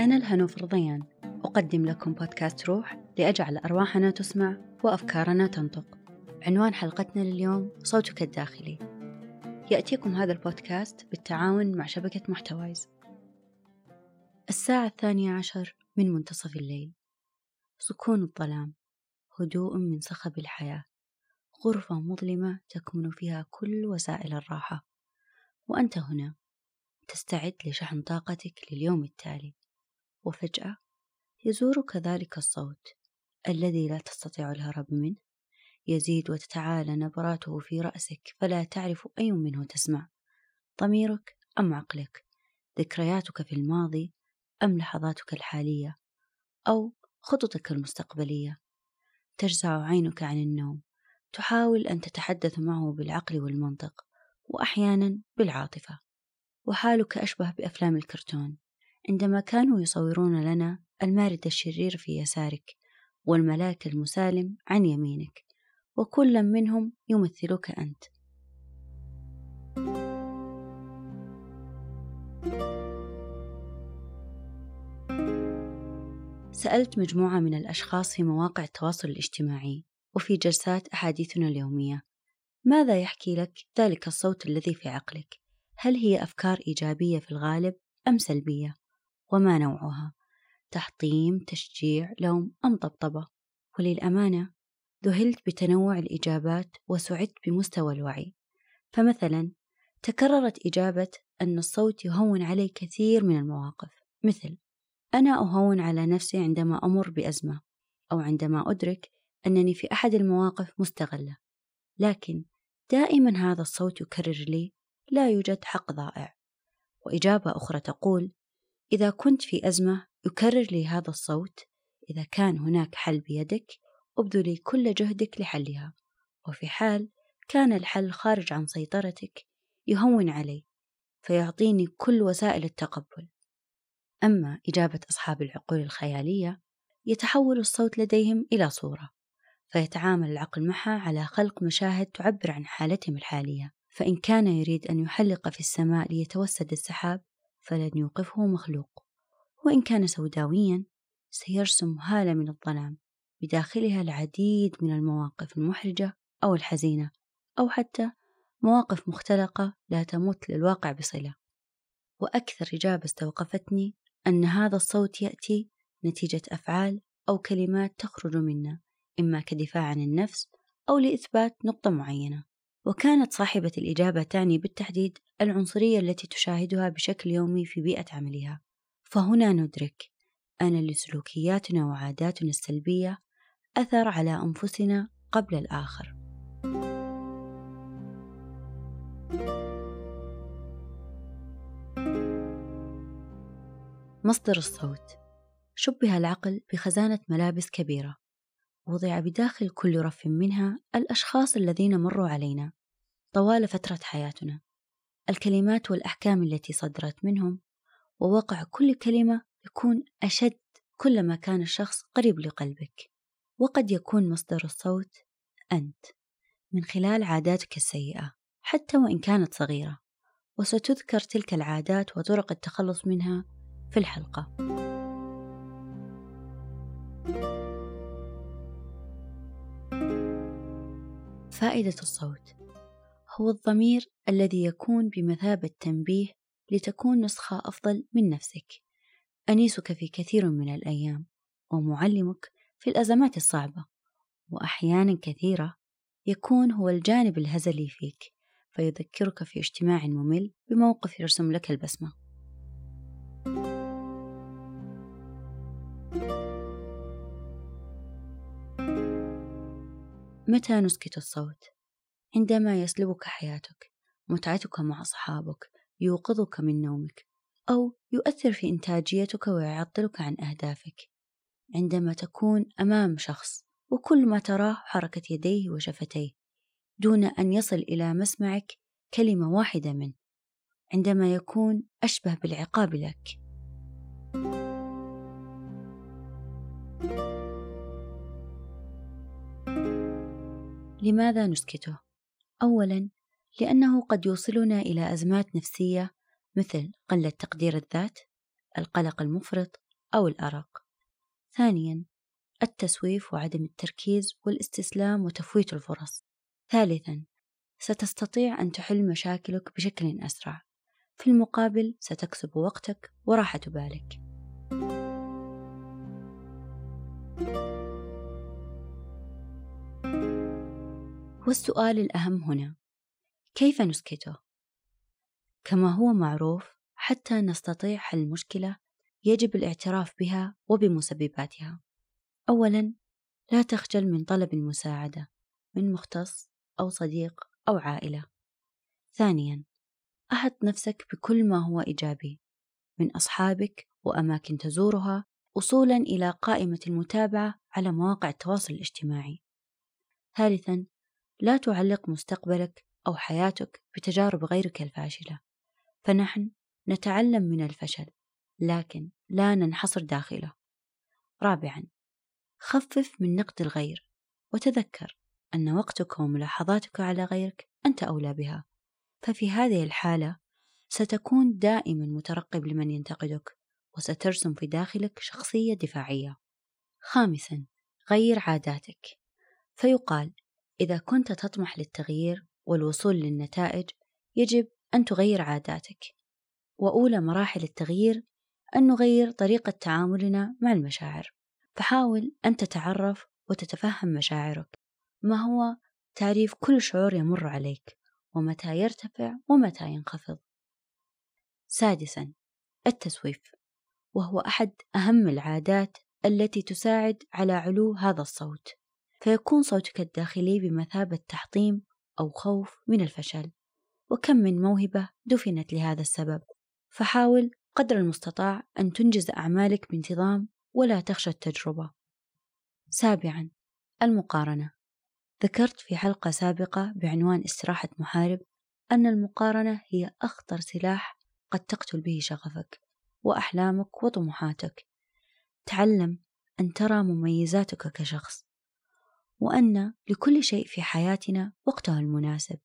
أنا الهنوف رضيان أقدم لكم بودكاست روح لأجعل أرواحنا تسمع وأفكارنا تنطق. عنوان حلقتنا لليوم صوتك الداخلي. يأتيكم هذا البودكاست بالتعاون مع شبكة محتوايز. الساعة الثانية عشر من منتصف الليل. سكون الظلام. هدوء من صخب الحياة. غرفة مظلمة تكمن فيها كل وسائل الراحة. وأنت هنا. تستعد لشحن طاقتك لليوم التالي. وفجأة يزورك ذلك الصوت الذي لا تستطيع الهرب منه. يزيد وتتعالى نبراته في رأسك فلا تعرف أي منه تسمع. ضميرك أم عقلك؟ ذكرياتك في الماضي أم لحظاتك الحالية؟ أو خططك المستقبلية؟ تجزع عينك عن النوم. تحاول أن تتحدث معه بالعقل والمنطق وأحيانا بالعاطفة. وحالك أشبه بأفلام الكرتون. عندما كانوا يصورون لنا المارد الشرير في يسارك والملاك المسالم عن يمينك وكل منهم يمثلك أنت سألت مجموعة من الأشخاص في مواقع التواصل الاجتماعي وفي جلسات أحاديثنا اليومية ماذا يحكي لك ذلك الصوت الذي في عقلك؟ هل هي أفكار إيجابية في الغالب أم سلبية؟ وما نوعها؟ تحطيم، تشجيع، لوم أم طبطبة؟ وللأمانة ذهلت بتنوع الإجابات وسعدت بمستوى الوعي فمثلا تكررت إجابة أن الصوت يهون علي كثير من المواقف مثل أنا أهون على نفسي عندما أمر بأزمة أو عندما أدرك أنني في أحد المواقف مستغلة لكن دائما هذا الصوت يكرر لي لا يوجد حق ضائع وإجابة أخرى تقول إذا كنت في أزمة يكرر لي هذا الصوت. إذا كان هناك حل بيدك ابذلي كل جهدك لحلها. وفي حال كان الحل خارج عن سيطرتك يهون علي فيعطيني كل وسائل التقبل. أما إجابة أصحاب العقول الخيالية يتحول الصوت لديهم إلى صورة فيتعامل العقل معها على خلق مشاهد تعبر عن حالتهم الحالية. فإن كان يريد أن يحلق في السماء ليتوسد السحاب فلن يوقفه مخلوق وإن كان سوداويا سيرسم هالة من الظلام بداخلها العديد من المواقف المحرجة أو الحزينة أو حتى مواقف مختلقة لا تمت للواقع بصلة. وأكثر إجابة استوقفتني أن هذا الصوت يأتي نتيجة أفعال أو كلمات تخرج منا إما كدفاع عن النفس أو لإثبات نقطة معينة. وكانت صاحبة الإجابة تعني بالتحديد العنصرية التي تشاهدها بشكل يومي في بيئة عملها. فهنا ندرك أن لسلوكياتنا وعاداتنا السلبية أثر على أنفسنا قبل الآخر. مصدر الصوت. شبه العقل بخزانة ملابس كبيرة. وضع بداخل كل رف منها الأشخاص الذين مروا علينا طوال فترة حياتنا. الكلمات والأحكام التي صدرت منهم ووقع كل كلمة يكون أشد كلما كان الشخص قريب لقلبك. وقد يكون مصدر الصوت أنت من خلال عاداتك السيئة حتى وإن كانت صغيرة. وستذكر تلك العادات وطرق التخلص منها في الحلقة. فائدة الصوت. هو الضمير الذي يكون بمثابة تنبيه لتكون نسخة أفضل من نفسك. أنيسك في كثير من الأيام ومعلمك في الأزمات الصعبة. وأحيانا كثيرة يكون هو الجانب الهزلي فيك فيذكرك في اجتماع ممل بموقف يرسم لك البسمة. متى نسكت الصوت؟ عندما يسلبك حياتك متعتك مع أصحابك يوقظك من نومك أو يؤثر في إنتاجيتك ويعطلك عن أهدافك عندما تكون أمام شخص وكل ما تراه حركة يديه وشفتيه دون أن يصل إلى مسمعك كلمة واحدة منه عندما يكون أشبه بالعقاب لك لماذا نسكته؟ أولاً لأنه قد يوصلنا إلى أزمات نفسية مثل قلة تقدير الذات، القلق المفرط، أو الأرق. ثانياً التسويف وعدم التركيز والاستسلام وتفويت الفرص. ثالثاً ستستطيع أن تحل مشاكلك بشكل أسرع. في المقابل ستكسب وقتك وراحة بالك. والسؤال الأهم هنا كيف نسكته؟ كما هو معروف حتى نستطيع حل المشكلة يجب الاعتراف بها وبمسبباتها. أولاً لا تخجل من طلب المساعدة من مختص أو صديق أو عائلة. ثانياً أحط نفسك بكل ما هو إيجابي من أصحابك وأماكن تزورها وصولاً إلى قائمة المتابعة على مواقع التواصل الاجتماعي. ثالثاً لا تعلق مستقبلك أو حياتك بتجارب غيرك الفاشلة، فنحن نتعلم من الفشل، لكن لا ننحصر داخله. رابعاً خفف من نقد الغير، وتذكر أن وقتك وملاحظاتك على غيرك أنت أولى بها، ففي هذه الحالة ستكون دائما مترقب لمن ينتقدك، وسترسم في داخلك شخصية دفاعية. خامسا غير عاداتك فيقال إذا كنت تطمح للتغيير والوصول للنتائج يجب أن تغير عاداتك. وأولى مراحل التغيير أن نغير طريقة تعاملنا مع المشاعر. فحاول أن تتعرف وتتفهم مشاعرك. ما هو تعريف كل شعور يمر عليك؟ ومتى يرتفع ومتى ينخفض؟ سادسا التسويف. وهو أحد أهم العادات التي تساعد على علو هذا الصوت. فيكون صوتك الداخلي بمثابة تحطيم أو خوف من الفشل. وكم من موهبة دفنت لهذا السبب. فحاول قدر المستطاع أن تنجز أعمالك بانتظام ولا تخشى التجربة. سابعا المقارنة. ذكرت في حلقة سابقة بعنوان استراحة محارب أن المقارنة هي أخطر سلاح قد تقتل به شغفك وأحلامك وطموحاتك. تعلم أن ترى مميزاتك كشخص. وأن لكل شيء في حياتنا وقته المناسب.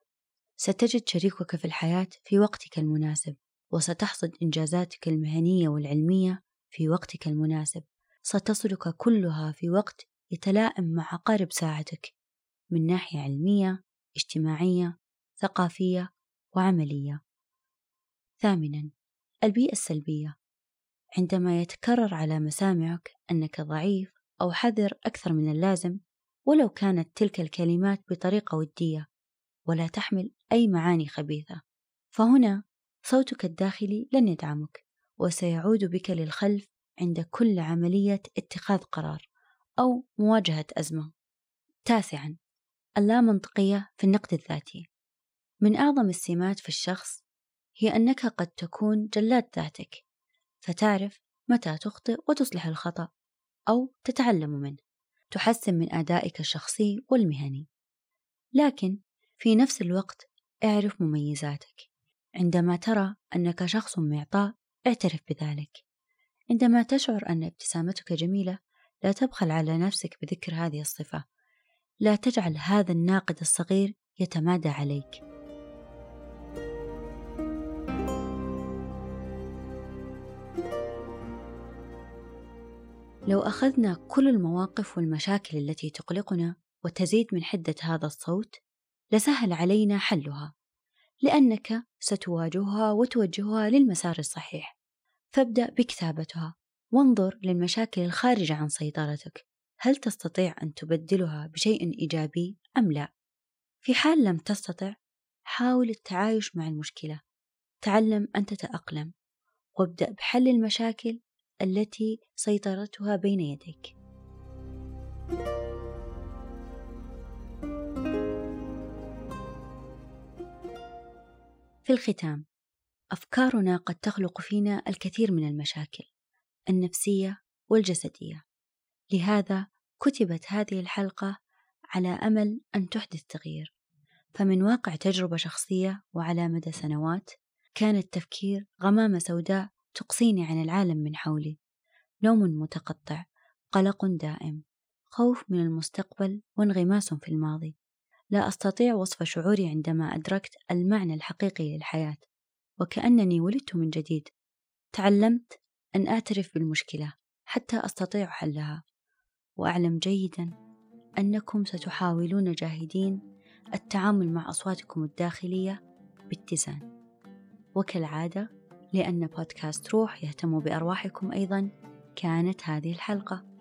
ستجد شريكك في الحياة في وقتك المناسب وستحصد إنجازاتك المهنية والعلمية في وقتك المناسب. ستصلك كلها في وقت يتلائم مع عقارب ساعتك من ناحية علمية اجتماعية ثقافية وعملية. ثامنا البيئة السلبية. عندما يتكرر على مسامعك أنك ضعيف أو حذر أكثر من اللازم ولو كانت تلك الكلمات بطريقة ودية ولا تحمل أي معاني خبيثة. فهنا صوتك الداخلي لن يدعمك وسيعود بك للخلف عند كل عملية اتخاذ قرار أو مواجهة أزمة. تاسعا اللامنطقية في النقد الذاتي. من أعظم السمات في الشخص هي أنك قد تكون جلاد ذاتك فتعرف متى تخطئ وتصلح الخطأ أو تتعلم منه. تحسن من أدائك الشخصي والمهني. لكن في نفس الوقت اعرف مميزاتك. عندما ترى أنك شخص معطاء اعترف بذلك. عندما تشعر أن ابتسامتك جميلة لا تبخل على نفسك بذكر هذه الصفة. لا تجعل هذا الناقد الصغير يتمادى عليك. لو أخذنا كل المواقف والمشاكل التي تقلقنا وتزيد من حدة هذا الصوت لسهل علينا حلها لأنك ستواجهها وتوجهها للمسار الصحيح. فابدأ بكتابتها وانظر للمشاكل الخارجة عن سيطرتك. هل تستطيع أن تبدلها بشيء إيجابي أم لا؟ في حال لم تستطع حاول التعايش مع المشكلة. تعلم أن تتأقلم وابدأ بحل المشاكل التي سيطرتها بين يديك. في الختام أفكارنا قد تخلق فينا الكثير من المشاكل النفسية والجسدية. لهذا كتبت هذه الحلقة على أمل أن تحدث تغيير. فمن واقع تجربة شخصية وعلى مدى سنوات كان التفكير غمامة سوداء تقصيني عن العالم من حولي. نوم متقطع قلق دائم خوف من المستقبل وانغماس في الماضي. لا أستطيع وصف شعوري عندما أدركت المعنى الحقيقي للحياة وكأنني ولدت من جديد. تعلمت أن أعترف بالمشكلة حتى أستطيع حلها. وأعلم جيدا أنكم ستحاولون جاهدين التعامل مع أصواتكم الداخلية باتزان. وكالعادة لأن بودكاست روح يهتم بأرواحكم أيضا. كانت هذه الحلقة.